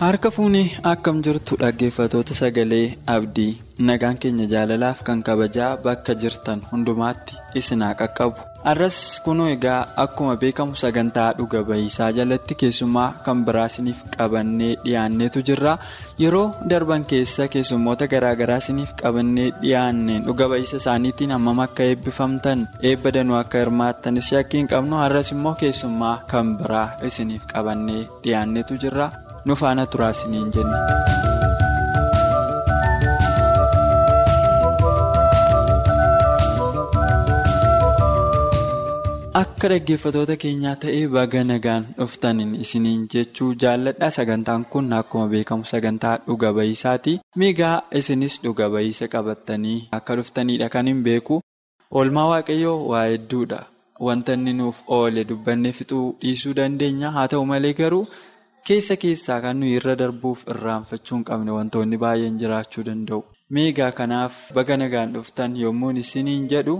Harka fuunii akkam jirtu dhaggeeffatoota sagalee abdii nagaan keenya jaalalaaf kan kabajaa bakka jirtan hundumaatti isin haa qaqqabu har'as kunoo egaa akkuma beekamu sagantaa dhuga ba'iisaa jalatti keessumaa kan biraa isiniif qabannee dhiyaanneetu jirra yeroo darban keessa keessummoota garaagaraa isiniif qabannee dhiyaanneen dhuga ba'iisa isaaniitiin hammam akka eebbifamtan eebba danuu akka hirmaattanis shakkii hin qabnu har'as immoo keessummaa kan biraa isiniif qabannee dhiyaanneetu jirra. Nu faana turaa isiniin jenna. akka dhaggeeffatoota keenyaa ta'ee baga nagaan dhuftaniin isiniin jechuu jaalladha sagantaan kun akkuma beekamu sagantaa dhuga ba'iisaati miigaa isinis dhuga ba'iisa qabattanii akka dhuftanidha kan hin beeku oolmaa waaqayyoo waa hedduudha wanta inni nuuf oole dubbannee fixuu dhiisuu dandeenya haa ta'u malee garuu. Keessa keessaa kan nuyi irra darbuuf irraanfachuu hin qabne wantoonni baay'een jiraachuu danda'u. Meegaa kanaaf baga nagaan dhuftan yommuu isiniin jedhu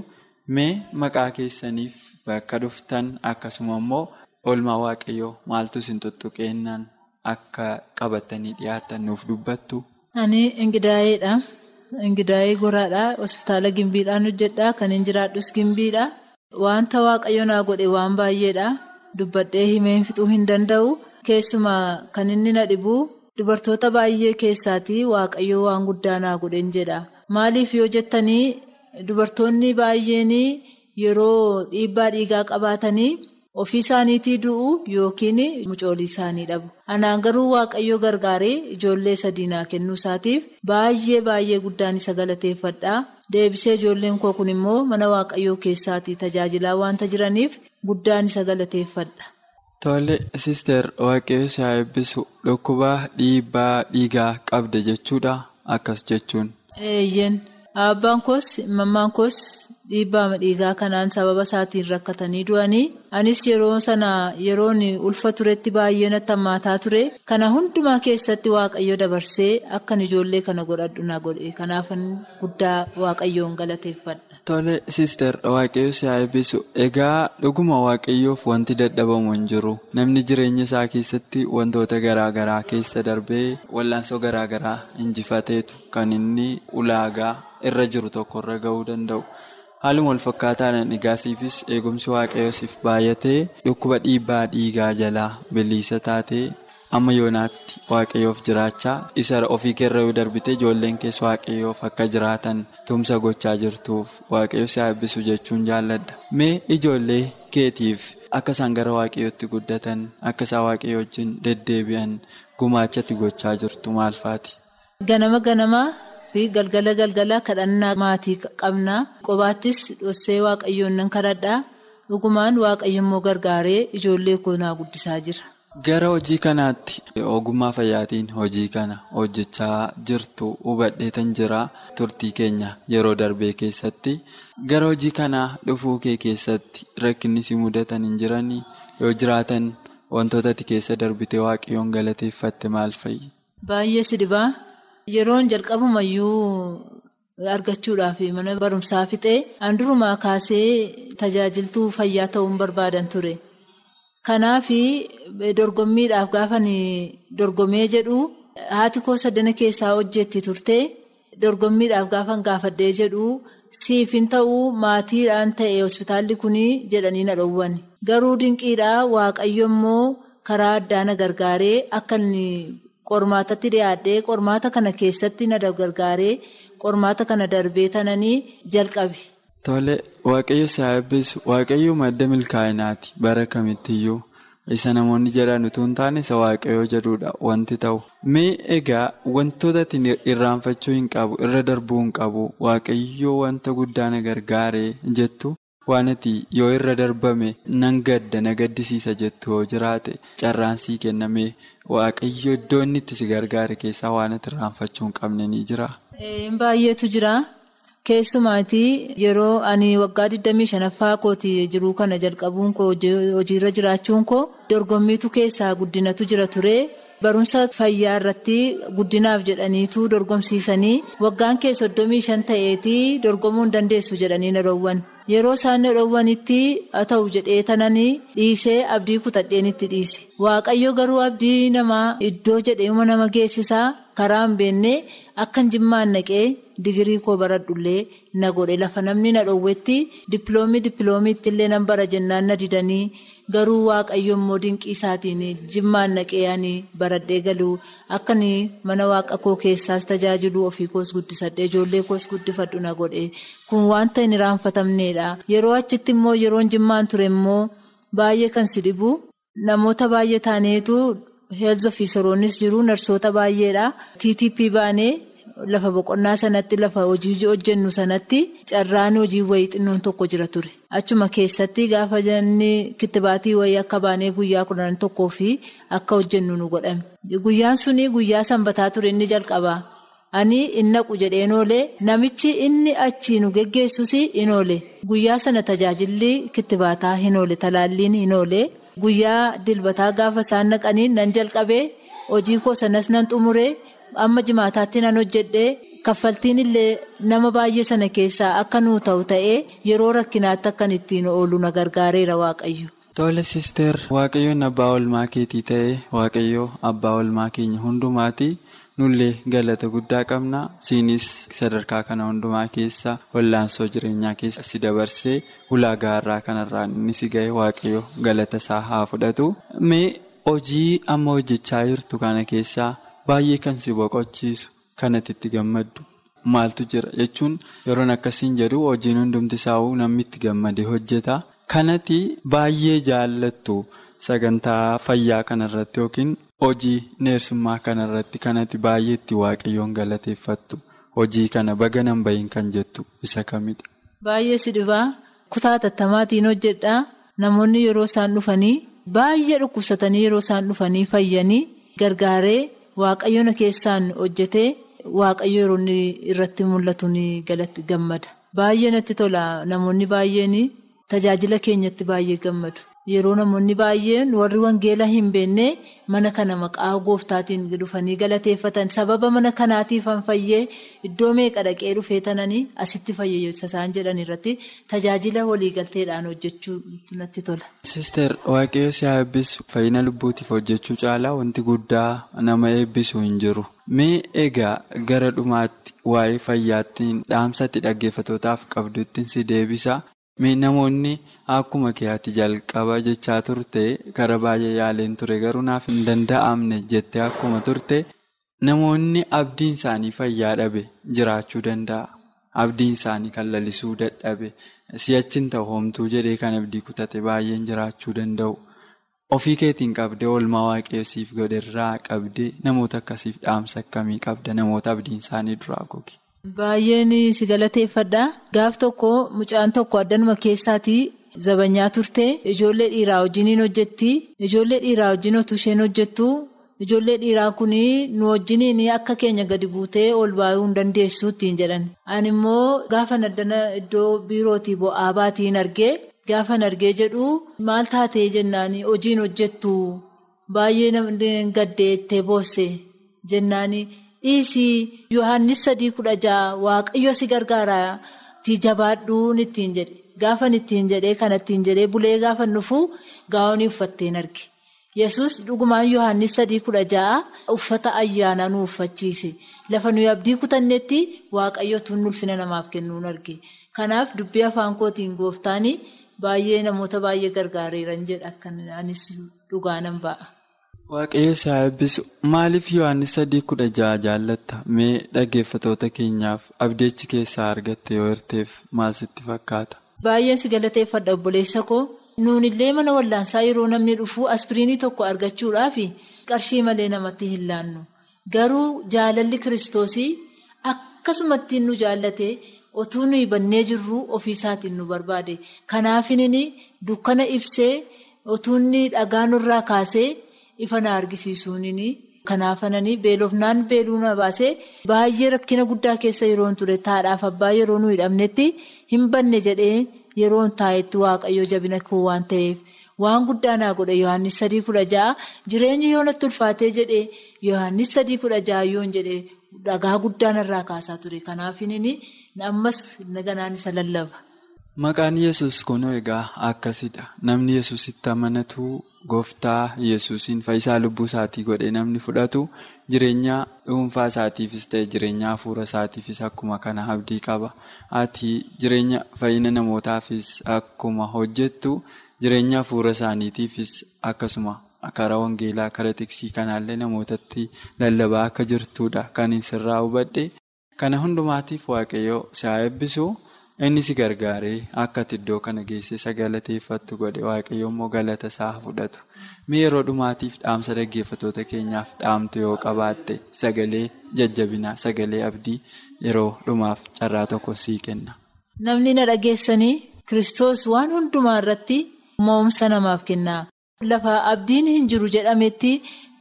mee maqaa keessaniif bakka dhuftan akkasuma immoo oolmaa waaqayyoo maaltu isin tuttuqeennaan akka qabatanii dhiyaatan nuuf dubbattu. Ani Ingidaayeedha. Ingidaayee goraadha. Hospitaala Gimbiidhaan hojjedha. Kan hin jiraadhus Gimbiidha. Wanta waaqayyo naa godhe waan baay'eedha. Dubbadhee himeen fixuu hin danda'u. Keessumaa kan inni na dhibu dubartoota baay'ee keessaatii waaqayyoo waan guddaa naa godhen jedha. Maaliif yoo jettanii dubartoonni baay'een yeroo dhiibbaa dhiigaa qabaatanii ofii isaaniitii du'u yookiin mucoolii isaanii dhabu. Anaan garuu waaqayyoo gargaaree ijoollee sadii naa kennuu isaatiif baay'ee baay'ee guddaan isa galateeffadha. Deebisee ijoolleen koo kun immoo mana waaqayyoo keessaatii tajaajilaa waanta jiraniif guddaan isa galateeffadha. Tole sister waaqayyo si haa eebbisu dhukkuba dhiibbaa dhiigaa qabda jechuudha akkas jechuun. Eeyyen abbaan koos mammaan koos dhiibbaa dhiigaa kanaan sababa isaatiin rakkatanii du'anii anis yeroo sana yeroon ulfa turetti baay'ee natti hammaataa ture. Kana hundumaa keessatti waaqayyo dabarsee akkan ijoollee kana godhadhu na godhe. Kanaafan guddaa waaqayyoon galateeffadha. Tole sister waaqayyo si haa egaa dhuguma waaqayyoof wanti dadhabamu hin jiru. Namni jireenya isaa keessatti wantoota garaagaraa keessa darbee wallaansoo garaagaraa injifateetu. Kan inni ulaagaa irra jiru tokkorra gahuu danda'u. Haaluma wal fakkaataadhaan egaasiifis eegumsi waaqayyoosiif baay'atee dhukkuba dhiibbaa dhiigaa jalaa bilisa taatee amma yoonaatti waaqayyoof jiraachaa isa ofii keerra darbite ijoolleen keessa waaqayyoof akka jiraatan tumsa gochaa jirtuuf waaqayyo si eebbisu jechuun jaalladha. Mee ijoollee keetiif akka isaan gara waaqayyootti guddatan akka isaan waaqayyo wajjin deddeebi'an gumaachatti gochaa jirtu maal faati? Ganama ganamaa. Fi galgala galgala kadhannaa maatii qabna qobaattis dhossee waaqayyoon nan kadhadha dhugumaan waaqayyo immoo gargaaree ijoollee koonaa guddisaa jira. Gara hojii kanaatti ogummaa fayyaatiin hojii kana hojjechaa jirtu hubadheetan jira turtii keenya yeroo darbee keessatti gara hojii kanaa dhufuu kee keessatti rakkinni si mudatan hin jiranii yoo jiraatan wantoota ati keessa darbitee waaqayyoon galateeffatte maal fa'i? Baay'ee si dhibaa. Yeroon jalqabumayyuu argachuudhaaf mana barumsaa fixee handurumaa kaasee tajaajiltuu fayyaa ta'uun barbaadan ture. Kanaaf dorgommiidhaaf gaafan dorgomee jedhu haati koo saddana keessaa hojjetti turte dorgommiidhaaf gaafan gaafadhee jedhu siif hin ta'uu maatiidhaan ta'e hospitaalli kun jedhanii na dhowwan. Garuu dinqiidhaa waaqayyo immoo karaa addaa na gargaaree akka Qormaatatti dhiyaadhee qormaata kana keessatti na gargaaree qormaata kana darbee tananii jalqabe. Tole waaqayyo si haa waaqayyo madda milkaa'inaati bara kamittiyyuu isa namoonni jedhan utuu hin taane isa waaqayyoo jedhudha wanti ta'u. Mee egaa wantoota irraanfachuu hin qabu irra darbuu hin qabu waaqayyo wanta guddaa na gargaaree jettu waan ati yoo irra darbame nan gadda na gaddisiisa jettu yoo jiraate carraan sii kenname waaqayyo iddoo inni itti si gargaare keessaa waan ati irraanfachuu hin qabne ni jira. Baay'eetu jira. Keessumaatii yeroo ani waggaa 25ffaa kooti jiruu kana jalqabuun koo hojiirra jiraachuun koo dorgommiitu keessaa guddinatu jira ture. Barumsa fayyaa irratti guddinaaf jedhaniitu dorgomsiisanii waggaan kee soddomii shan ta'eetii dorgomuu hin dandeessu jedhanii na dhoowwan. Yeroo isaan na dhoowwanitti haa ta'u jedhee tananii dhiisee abdii kutadheen itti dhiise. Waaqayyo garuu abdii namaa iddoo jedheema nama geessisaa karaa hin beekne akkan jimmaan naqee digirii koo baradhullee na godhe. Lafa namni na dhoowwetti dippiloomi dippiloomiitti illee nan bara jennaan na didanii. Garuu waaqayyo immoo dinqii isaatiin jimmaan naqee ani baradhee galuu. Akkan mana waaqa koo keessaas tajaajiluu ofii koos guddisadhee ijoollee koos guddifadhu na godhe. Kun wanta hin irraanfatamneedha yeroo achitti immoo yeroon jimmaan ture immoo baay'ee kan si dhibu. Namoota baay'ee taaneetu heelz ofiisaroonnis jiru narsoota baay'eedha ttp baanee. Lafa boqonnaa sanatti lafa hojii hojjennu sanatti carraan hojii wayii xinnoon tokko jira ture. Achuma keessatti gaafa janni kittibaatii wayii akka baanee guyyaa kudhan tokkoo fi akka hojjennu nu godhame. Guyyaan suni guyyaa sanbataa ture inni jalqabaa. Ani in naqu jedheen oolee namichi inni achii nu geggeessus in oole. Guyyaa sana tajaajilli kittibaataa hin oole talaalliin hin oole. Guyyaa dilbataa gaafa isaan naqanii nan jalqabee hojii koo sanas nan xumuree. Amma jimaataatti nan hojjedhee kaffaltiin illee nama baay'ee sana keessaa akka nuu ta'u ta'ee yeroo rakkinaatti akkan ittiin oolu na gargaareera waaqayyo. Tole sister waaqayyoon abbaa olmaa keetii ta'ee waaqayyoo abbaa olmaa keenya hundumaati nullee galata guddaa qabna siinis sadarkaa kana hundumaa keessa wallaansoo jireenyaa keessa si dabarsee ulaagaa irraa kanarraa inni si ga'e waaqayyo galata isaa haa fudhatu mee hojii amma hojjechaa jirtu kana keessaa. Baay'ee kan si boqochiisu kanatti itti gammaddu maaltu jira jechuun yeroon akkasiin jedhu hojiin hundumti isaa'uu namni itti gammadee hojjeta. Kanatti baay'ee jaallattu sagantaa fayyaa kanarratti yookiin hojii neersummaa kanarratti kanatti baay'ee itti waaqayyoon galateeffattu hojii kana baga nan bahin kan jettu isa kamidha. Baay'ee si dhibaa kutaa tattamaatiin hojjedha namoonni yeroo isaan dhufanii baay'ee dhukkubsatanii yeroo isaan dhufanii fayyanii gargaaree. Waaqayyo na keessaan hojjetee waaqayyo yeroo irratti mul'atu ni galatti gammada. Baay'ee natti tola namoonni baay'een tajaajila keenyatti baay'ee gammadu. Yeroo namoonni baay'een warri wangeela hin beekne mana kana maqaa gooftaatiin dhufanii galateeffatan sababa mana kanaatiif han fayyee iddoo meeqa dhaqee dhufee tananii asitti fayyisa isaan jedhan irratti tajaajila waliigalteedhaan hojjechuu natti tola. Sister waaqayyo si eebbisu fayyina lubbuutiif hojjechuu caalaa wanti guddaa nama eebbisu hin jiru. Mee egaa gara dhumaatti waa'ee fayyaattiin dhaamsatti dhaggeeffatootaaf qabduutti si deebisa. Mee namoonni akkuma keeyaatti jalqaba jechaa turte karaa baay'ee yaaleen ture garuu naaf hin danda'amne jettee akkuma turte namoonni abdiin isaanii fayyaa dhabe jiraachuu danda'a. Abdiin isaanii kan lalisuu dadhabe si'achiin ta'u homtuu jedhee kan abdii kutate baay'een jiraachuu danda'u. Ofii keetiin qabdee oolmaa waaqayyoosiif godherraa qabdee namoota akkasiif dhaamsa akkamii qabda namoota abdiin isaanii duraa goge. Baay'een si galateeffadha. Gaaf tokko mucaan tokko addanuma keessaatii zabanyaa turte ijoollee dhiiraa wajjiniin hojjetti. Ijoollee dhiiraa wajjin otuu isheen hojjettu ijoollee dhiiraa kun nu wajjiniin akka keenya gadi buutee ol baay'uu hin dandeessu ittiin jedhan. Ani immoo gaafan addana iddoo biirootii bo'aa baatiin argee gaafan argee jedhu maal taatee jennaani hojiin hojjettu baay'ee gaddeettee boosse jennaani. Dhiisii Yohaannis sadii kudha ja'a waaqayyo si gargaara. Tii jabaadhuun ittiin jedhe gaafan ittiin jedhee kan ittiin jedhee bulee gaafan dhufu gaa'onii uffatteen arge. Yesus dhugumaan Yohaannis sadii kudha ja'a uffata ayyaanaa nu uffachiise. Lafa nuyi abdii kutannetti waaqayyo tun ulfina namaaf kennuun arge. Kanaaf dubbii afaan kootiin gooftaanii baay'ee namoota baay'ee gargaareeran jedha dhugaa nan ba'a. Waaqayyo si eebbisu maaliif Yohaannis sadii kudha ja'a jaallatta mee dhaggeeffatoota keenyaaf abdiichi keessaa argatte yoo hirteef maal sitti fakkaata. Baay'een si galateeffadha obboleessa koo nuun illee mana wallaansaa yeroo namni dhufu aspiriinii tokko argachuudhaaf qarshii malee namatti hin laannu garuu jaalalli kiristoosii akkasumatti nu jaallate otuu nuyi bannee jirru ofiisaatiin nu barbaade. Kanaaf inni dukkana ibsee otuu inni dhagaa nurraa kaasee ifa na argisiisuun kanaafananii beelofnaan beeluu na baasee baay'ee rakkina guddaa keessa yeroon ture taadhaaf abbaa yeroo nu hidhamnetti hin banne jedhee yeroon taa'etti waaqayyo jabina koo waan ta'eef. Waan guddaa naa godhe Yohaannis sadii kudha ja'a jireenya yoo natti ulfaatee jedhee Yohaannis sadii kudha ja'a yoon jedhee dhagaa guddaa narraa kaasaa ture. Kanaaf inni ammas naganaan isa lallaba. Maqaan yesus kunoo egaa akkasidha. Namni yesusitti amanatu gooftaa yesusiin fayyisaa lubbuu isaatii godhee namni fudhatu jireenya dhuunfaa isaatiifis ta'e jireenya hafuura isaatiifis akkuma kana abdii qaba. Ati jireenya fayyina namootaafis akkuma hojjettu. Jireenya hafuura isaaniitiifis akkasuma karaa wangeelaa karaa tiksii kanaallee namootatti lallabaa akka jirtudha kan sirraa hubadhe. Kana hundumaatiif waaqayyoo si haa eebbisu inni si gargaaree akka ati iddoo kana geessee sagalateeffattu godhe waaqayyoo immoo galata isaa fudhatu. Mee yeroo dhumaatiif dhaamsa dhaggeeffatoota keenyaaf dhaamtu yoo qabaatte sagalee jajjabinaa sagalee abdii yeroo dhumaaf carraa tokko sii kenna. Namni na dhageessanii Kiristoos waan hundumaa irratti. Mo'umsa namaaf kennaa lafa abdiin hin jiru jedhametti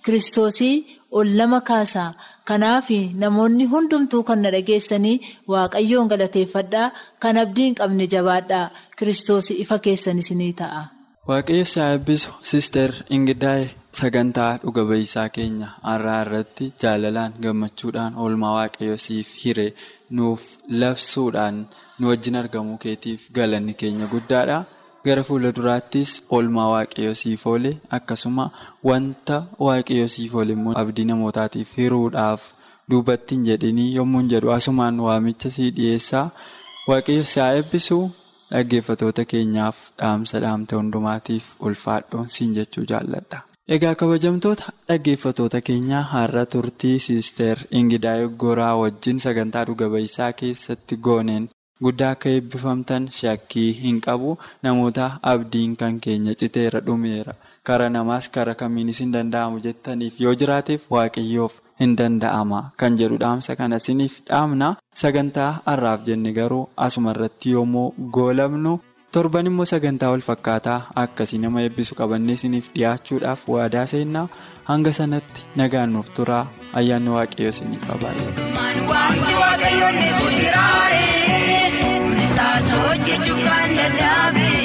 kiristoosii ol nama kaasaa kanaaf namoonni hundumtuu kan na dhageessanii waaqayyoon galateeffadhaa kan abdii hin qabne jabaadhaa kiristoosii ifa keessanis ni ta'a. Waaqayyo si haa eebbisu Sister Ingidaa'e sagantaa dhuga ba'iisaa keenya har'aa irratti jaalalaan gammachuudhaan oolmaa waaqayyo siif hire nuuf labsuudhaan nu wajjin argamuu keetiif galanni keenya guddaadha. Gara fuula duraattis oolmaa waaqayyo siif oole akkasuma wanta waaqayyo siif oole immoo abdii namootaatiif hiruudhaaf duubatti hin jedhinii yommuu hin jedhu asumaan waamicha sii dhiyeessaa waaqayyo si haa eebbisu dhaggeeffatoota keenyaaf dhaamsa dhaamte hundumaatiif ulfaadhoon siin jechuu jaalladha. Egaa kabajamtoota dhaggeeffatoota keenyaa har'a turtii Siister Ingidaayee Goraa wajjin sagantaa dhuga ba'iisaa keessatti gooneen. Guddaa akka eebbifamtan shakkii hin qabu. Namoota abdiin kan keenya citeera dhumeera. Kara namaas kara kamiinis hin danda'amu jettaniif? Yoo jiraateef waaqayyoof hin danda'ama. Kan jedhu dhaamsa kana isiniif dhaamna. Sagantaa har'aaf jenne garuu asuma irratti yommuu goolabnu torban immoo sagantaa wal fakkaataa akkasii nama eebbisu qabannee isiniif dhiyaachuudhaaf waadaa seennaa hanga sanatti nagaan nuuf turaa. Ayyaanni waaqayyoo isiniif Hojjechuun kan dadhabe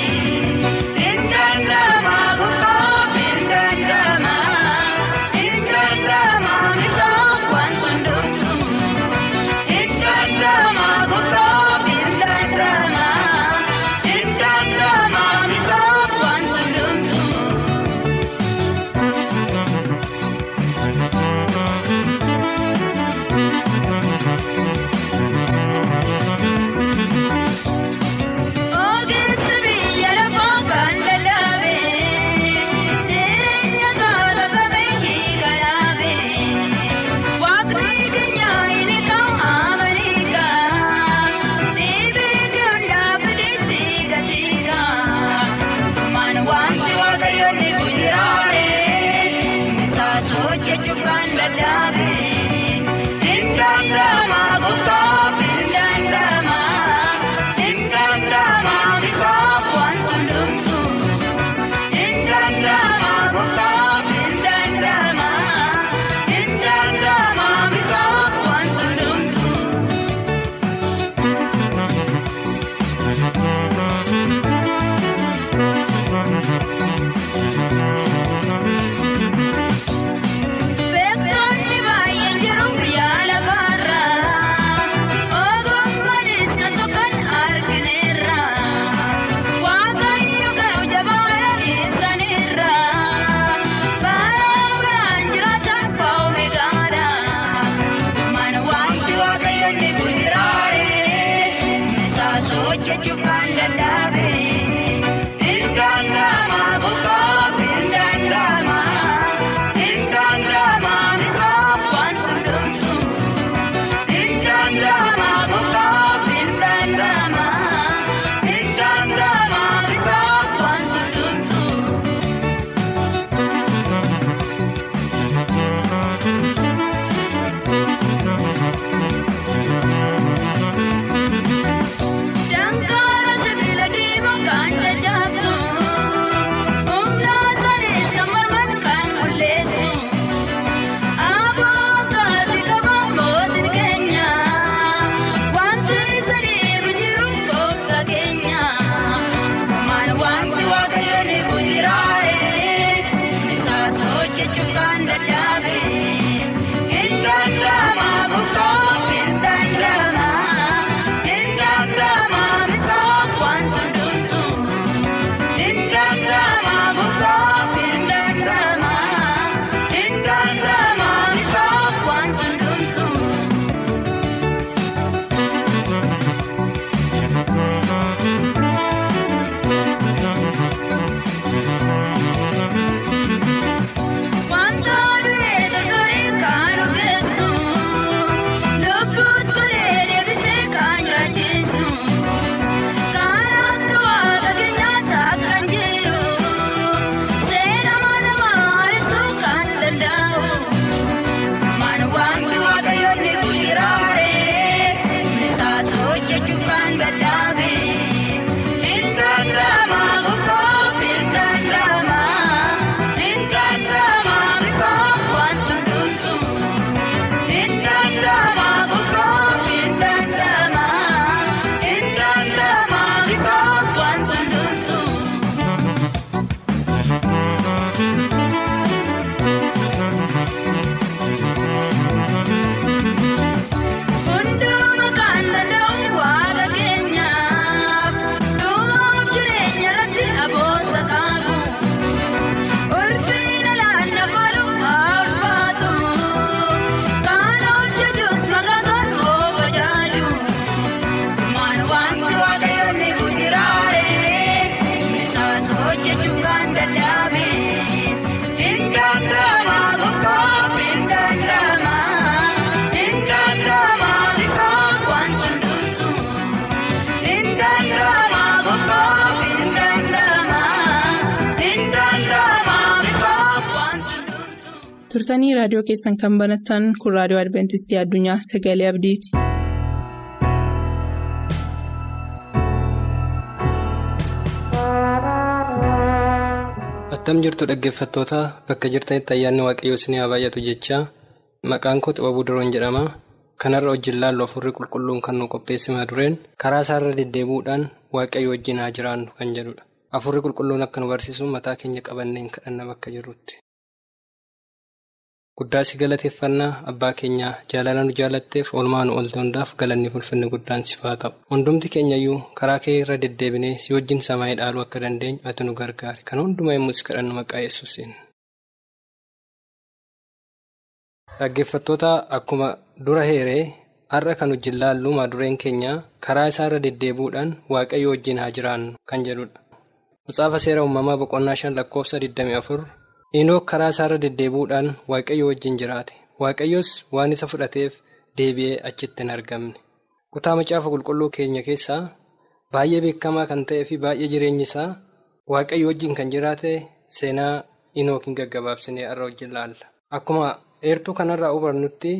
turtanii raadiyoo keessan kan banatan kun raadiyoo adventistii addunyaa sagalee abdiiti. Attam jirtu dhaggeeffattoota bakka jirtanitti ayyaanni waaqayyoo isin haa baay'atu jecha maqaan koo xibabuu duroon jedhama. Kanarra wajjin laallu afurri qulqulluun kan nu qopheessima dureen karaa isaarra deddeebuudhaan waaqayyo wajjin haa jiraannu kan jedhudha. Afurri qulqulluun akka nu barsiisu mataa keenya qabanneen kadhanna bakka jirrutti. Guddaa si galateeffannaa abbaa keenyaa jaalala nu jaalatteef oolmaa nu oolte hundaaf galanni ulfinni guddaan siif haa ta'u. Hundumti keenyayyuu karaa kee irra deddeebinee si wajjin samaayii dhaaluu akka dandeenyu ati nu gargaari kan hundumaa yemmuu si kadhannu maqaa yesuusiin. dhaggeeffattoota akkuma dura heeree har'a kan wajjin laallu maadureen keenya karaa isaa irra deddeebuudhaan waaqayyo wajjin haa jiraannu kan jedhudha. Mucaafa seera uumamaa boqonnaa shan lakkoofsa 24 Inook karaa isaarra deddeebuudhaan waaqayyo wajjin jiraate. Waaqayyos waan isa fudhateef deebi'ee achitti hin argamne. Kutaa macaafa qulqulluu keenya keessaa baay'ee beekamaa kan ta'ee fi baay'ee jireenyi isaa waaqayyo wajjin kan jiraate seenaa Inook hin gaggabaabsinee har'a wajjin laalla. Akkuma eertuu kanarraa hubannutti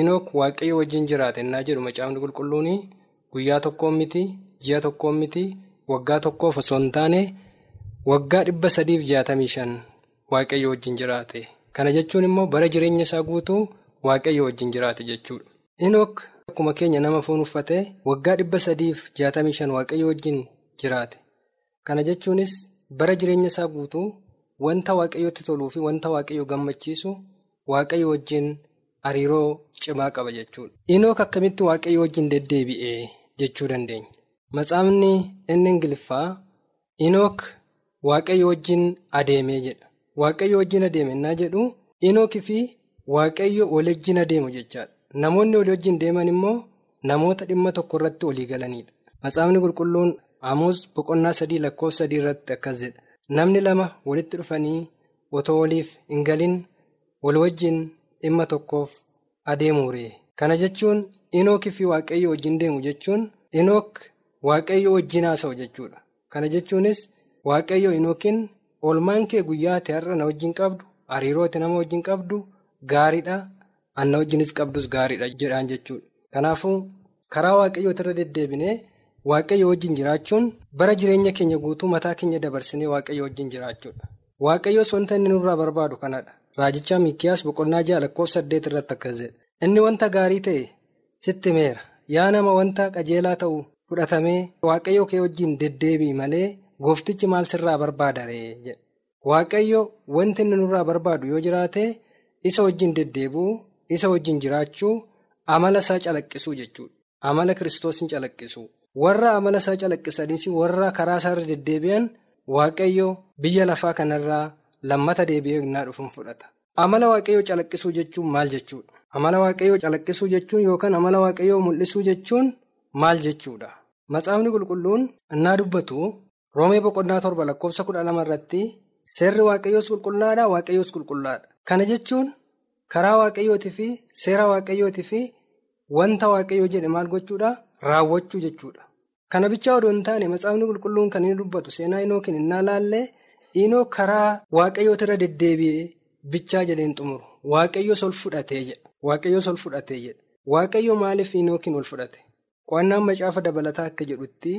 Inook waaqayyo wajjin jiraate innaa jedhu macaafni qulqulluun guyyaa tokkoon miti, ji'a tokkoon miti, waggaa tokkoof osoo hin taane waggaa dhibba sadiif jaatamii shan. Waaqayyo wajjin jiraate kana jechuun immoo bara jireenya isaa guutuu waaqayyo wajjin jiraate jechuudha. Inook akkuma keenya nama foon uffatee waggaa dhibba sadiif jaatamii shan waaqayyo wajjin jiraate kana jechuunis bara jireenya isaa guutuu wanta waaqayyotti toluu fi wanta waaqayyo gammachiisu waaqayyo wajjin hariiroo cimaa qaba jechuudha. Inook akkamitti waaqayyo wajjin deddeebi'ee jechuu dandeenya. Matsaafni inni Ingiliffaa Inook waaqayyo wajjin adeemee jedha. Waaqayyo wajjin adeeme innaa jedhu Inookii fi Waaqayyo wal wajjin adeemu jechaadha. Namoonni wal wajjin deeman immoo namoota dhimma tokko irratti walii galanidha. Matsaafni qulqulluun Amoos boqonnaa sadii lakkoofsa sadii irratti akkas jedha. Namni lama walitti dhufanii otoo waliif hin galin wal wajjin dhimma tokkoof adeemuure. Kana jechuun Inookii fi Waaqayyo wajjin deemu jechuun Inook Waaqayyo wajjin haasa'u jechuudha. Kana jechuunis Waaqayyo Inookiin. Oolmaan kee guyyaa ati har'a na wajjin qabdu hariiroo ati nama wajjin qabdu gaariidha anna wajjinis qabdus gaariidha jedhaan jechuudha. Kanaafuu karaa waaqayyooti irra deddeebinee waaqayyo wajjin jiraachuun bara jireenya keenya guutuu mataa keenya dabarsinee waaqayyo wajjin jiraachuudha. Waaqayyoos wanta inni nurraa barbaadu kanadha. Raajicha Miikiyaas boqonnaa ja'a lakkoofsa saddeet irratti akkas jedha. Inni wanta gaarii ta'e sitti meera yaa nama wanta qajeelaa ta'u fudhatamee waaqayyo kee wajjin deddeebi'i malee. Gooftichi maal sirraa barbaadaree jedha. Waaqayyo wanti inni nurraa barbaadu yoo jiraate isa wajjin deddeebuu, isa wajjin jiraachuu, amala isaa calaqqisuu jechuudha. Amala kiristoosiin calaqqisuu. Warra amala isaa calaqqisanis warra karaa isaarra deddeebi'an Waaqayyo biyya lafaa kanarraa lammata deebi'ee innaa dhufuun fudhata. Amala Waaqayyoo calaqqisuu jechuun maal jechuudha? Amala Waaqayyoo calaqqisuu jechuun yookaan amala Waaqayyoo mul'isuu jechuun maal jechuudha? Matsaafni qulqulluun innaa dubbatu. Roomee boqonnaa torba lakkoofsa kudha lama irratti seerri waaqayyoos qulqullaadha waaqayyoos qulqullaadha. Kana jechuun karaa waaqayyootii fi seera waaqayyootii fi wanta waaqayyoo jedhe maal gochuudha raawwachuu jechuudha. Kana bichaa odoo hin taane matsaafni qulqulluun kan inni dubbatu seenaa inookiin innaa laallee inoo karaa waaqayyootirra deddeebi'ee bichaa jedheen xumuru. Waaqayyoos ol fudhatee jedha. Waaqayyoos ol fudhatee jedha. Waaqayyo maaliif inookiin ol fudhate? Qo'annaan macaafa dabalataa akka jedhutti.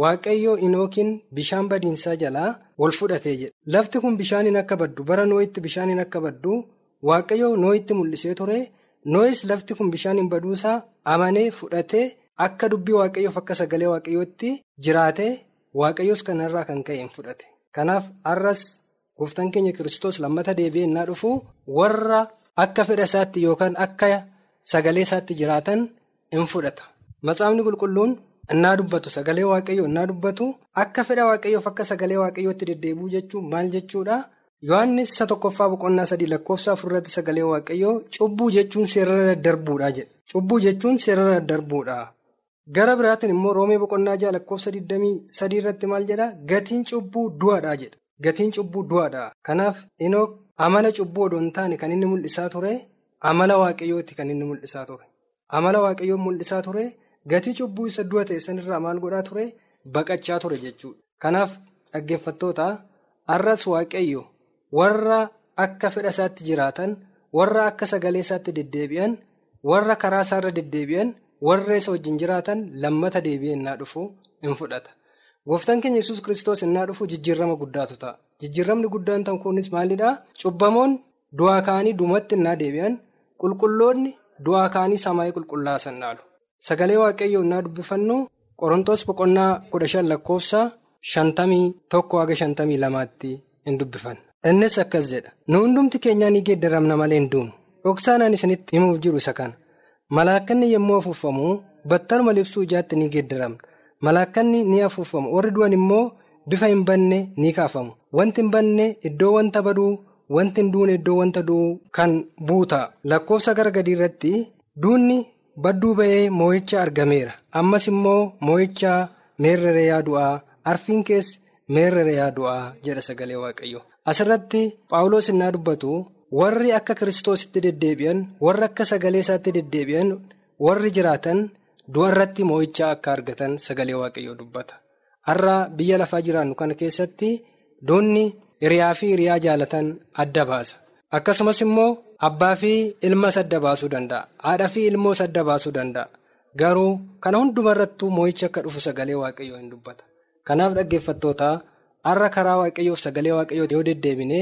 Waaqayyoo inookiin bishaan badiinsaa jalaa ol fudhatee jedha. Lafti kun bishaaniin akka baddu bara noo'itti bishaaniin akka baddu waaqayyoo noo'itti mul'isee ture. Noo'is lafti kun bishaaniin baduusaa amanee fudhatee akka dubbii waaqayyoof akka sagalee waaqayyootti jiraate waaqayyoos kanarraa kan ka'e hin fudhate. Kanaaf har'as gooftaan keenya kiristoos lammata deebi'ee innaa dhufu warra akka fedha isaatti yookaan akka sagalee isaatti jiraatan in fudhata. Matsaafni qulqulluun. Innaa dubbatu sagalee waaqayyoo innaa dubbatu akka fedha waaqayyoof akka sagalee waaqayyootti deddeebi'uu jechuun maal jechuudha? Yohaannis isa tokkoffaa boqonnaa sadii lakkoofsa afurratti sagalee waaqayyoo cubbuu jechuun seerara daddarbuudha jedha. Cubbuu jechuun seerara daddarbuudha. Gara biraatiin immoo roomee boqonnaa ja'a lakkoofsa 23 irratti maal jedhaa? Gatiin cubbuu du'aadha jedha. Gatiin cubbuu du'aadha. Kanaaf inoo amala cubbuu odoo hin taane kan inni mul'isaa ture amala waaqayyooti kan inni mul'isaa ture. Amala waaqayyoo mul'isaa ture. Gatii cubbuu isa du'a ta'e sanirraa maal godhaa ture baqachaa ture jechuudha. Kanaaf dhaggeeffattoota har'as waaqayyo warra akka fedha isaatti jiraatan warra akka sagalee isaatti deddeebi'an warra karaa isaarra deddeebi'an warra isa wajjin jiraatan lammata deebi'ee innaa dhufu in fudhata. Gooftaan keenya yesus kiristoos innaa dhufu jijjiirama guddaatu ta'a. Jijjiiramni guddaan ta'u kunis maalidhaa? Cubbamoon du'aa ka'anii duumatti innaa deebi'an qulqulloonni du'aa ka'anii samaayii qulqullaasan dhaalu. Sagalee waaqayyoo innaa dubbifannu Qorontoos boqonnaa kudha shan lakkoofsa shantamii tokko haga shantamii lamaatti in dubbifanna. Innis akkas jedha. Nu hundumti keenyaa ni geeddaramna malee hin duunu. Dhoksaanaan isinitti himuuf jiru isa kana. Malaakkanni yommuu afuufamu battaluma libsuu ijaatti ni geeddaramna. Malaakkanni ni afuufamu. Warri du'an immoo bifa hin banne ni kaafamu. Wanti hin banne iddoo wanta baduu, wanti hin duune iddoo wanta du'u kan buuta. Lakkoofsa gara gadii irratti duunni badduu ba'ee moo'icha argameera. Ammas immoo moo'icha meerrere yaadu'aa, arfiin kees meerrere yaadu'aa jedha sagalee waaqayyo. Asirratti Paawuloos innaa dubbatu warri akka kiristoositti deddeebi'an, warri akka sagalee isaatti deddeebi'an, warri jiraatan du'a irratti moo'ichaa akka argatan sagalee waaqayyoo dubbata. Har'a biyya lafaa jiraannu kana keessatti doonni hiriyaa fi hiriyaa jaalatan adda baasa. Akkasumas immoo abbaa fi ilmas adda baasuu danda'a. Haadha fi ilmoos adda baasuu danda'a. Garuu kana hundumarrattuu moo'ichi akka dhufu sagalee waaqayyoo hin dubbata. Kanaaf dhaggeeffattoota har'a karaa waaqayyoof sagalee waaqayyoo yoo deddeebine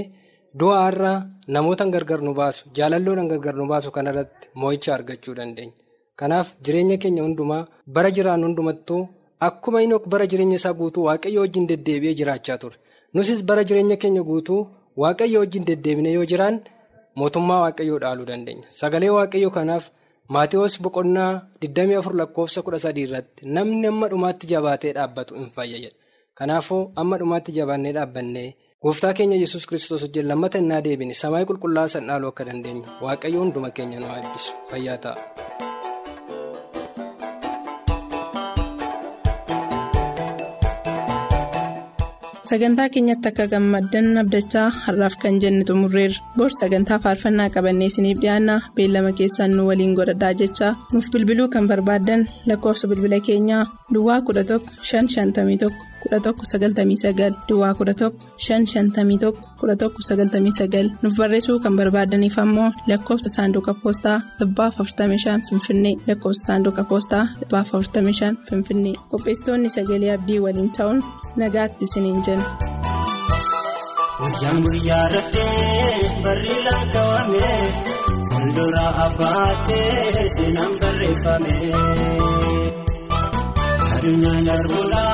du'a har'a namoota gargar nu baasu jaalalloodhaan gargar nu baasu kanarratti moo'icha argachuu dandeenya. Kanaaf jireenya keenya hundumaa bara jiraannu hundumattuu akkuma inni bara jireenya isaa guutuu waaqayyo wajjin deddeebi'ee jiraachaa ture. Nusis bara jireenya keenya guutuu waaqayyo wajjin deddeebine yoo jiraan mootummaa waaqayyoo dhaaluu dandeenya. Sagalee waaqayyoo kanaaf Maatiyoos boqonnaa 24 lakkoofsa 13 irratti namni amma dhumaatti jabaatee dhaabbatu hin fayya. Kanaafuu amma dhumaatti jabaannee dhaabbannee gooftaa keenya yesus kiristoos wajjin lammata innaa deebine samaayii qulqullaa'aa san dhaaluu akka dandeenyu waaqayyo hunduma keenya nu eebbisu fayyaa ta'a. Sagantaa keenyatti akka gammaddan abdachaa har'aaf kan jenne xumurreerra. Bor sagantaa faarfannaa qabannee isiniif dhiyaanna beellama keessaan nu waliin godhadhaa jechaa nuuf bilbiluu kan barbaaddan lakkoofsa bilbila keenyaa Duwwaa 11 551 11 99 Duwwaa 11 551 11 99 nuuf barreessuu kan barbaadaniif ammoo lakkoofsa saanduqa poostaa 45 Finfinnee lakkoofsa saanduqa poostaa 45 Finfinnee qopheessitoonni sagalee abdii waliin ta'uun nagaatti isiniin jenna. Guyyaan guyyaa irratti barri lakkaawame fuuldura abbaattee seenaan barreeffame. Adunyaan darbuudhaaf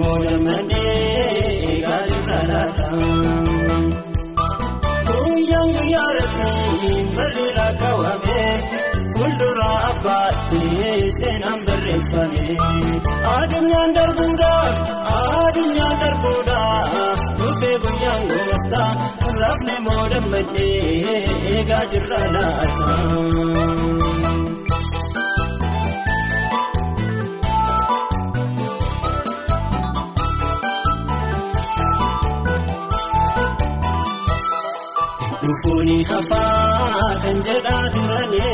naafni moodammadhee eegaa jirra laata. Guyyaan guyyaa irratti barri lakkaawame fuuldura abbaattee seenaan barreeffame. Adunyaan darbuudhaaf adunyaan darbuudhaaf dhufee guyyaan gooftaa raafne moodammadhee eegaa jirra laata. Dhufuuni hafaa kan jedhaa turani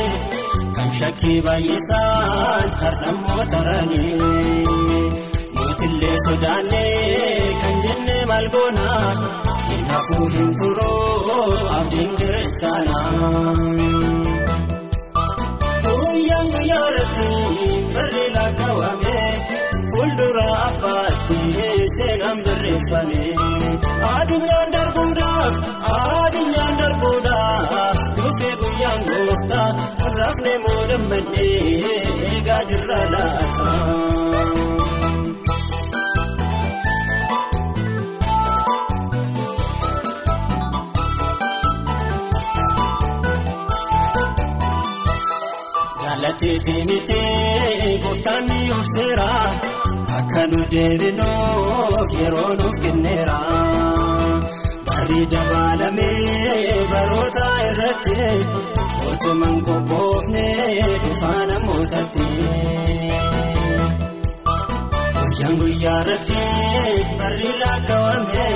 kan shakkii baay'isaan har'ammoo tarani mootillee sodaannee kan jenne maal goona hin hafuu hin turuu abdiin kiristaana. Guyyaan guyyaa irratti barri lakkaawame fuuldura abbaattee seenaan barreeffame. Adunyaan darbuudhaaf adunyaan darbuudhaaf dhufee guyyaan gooftaa raafne moodammadhee eegaa jirra laata. Jaallateetii mitee gooftaan ni obseera akka nu deebinuuf yeroo nuuf kenneera. Barri dabaalamee baroota irratti mootummaan qophoofne dhufaa namootatti. Guyyaan guyyaa irratti barri lakkaawame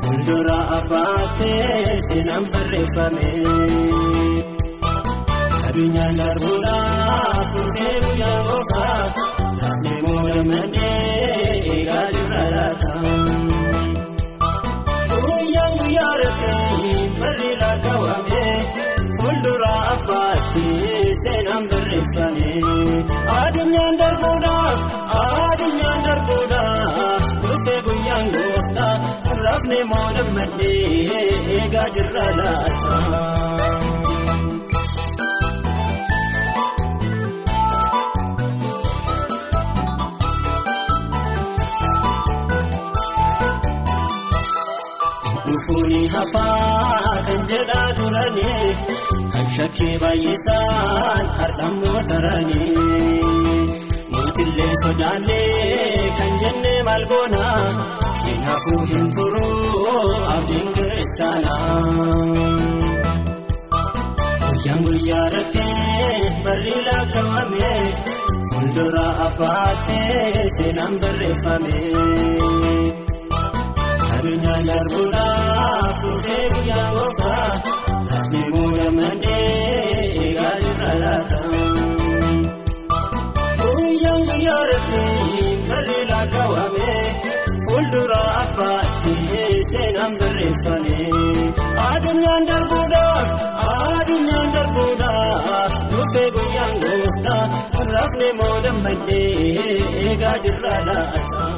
fuuldura abbaattee seenaan barreeffame. Adunyaan darbuudhaaf dhufee guyyaa gooftaa naafne moodammadhee fuuldura abbaatti seenaan barreeffame addunyaan darbuudhaaf addunyaan darbuudhaaf dhufee guyyaan gooftaa rafne moo dammadhee eegaa jirra laata. Dhufuuni hafaa kan jedhaa turani kan shakkii baay'isaan hardhammoo tarani mootillee sodaallee kan jennee maal goona kanaafuu hin turu abdiin kiristaana. Guyyaan guyyaa rakkee barri lakkaawame fuuldura abbaattee seenaan barreeffame. Addunyaan darbuudhaaf dhufee guyyaa gooftaa lafni muudamanii eegaa jirra laata. Guyyaan guyyaa rakkee barri lakkaawame fuuldura abbaatti seenaan barreeffame. Addunyaan darbuudhaaf addunyaan darbuudhaaf dhufee guyyaan gooftaa lafni muudamanii eegaa jirra laata.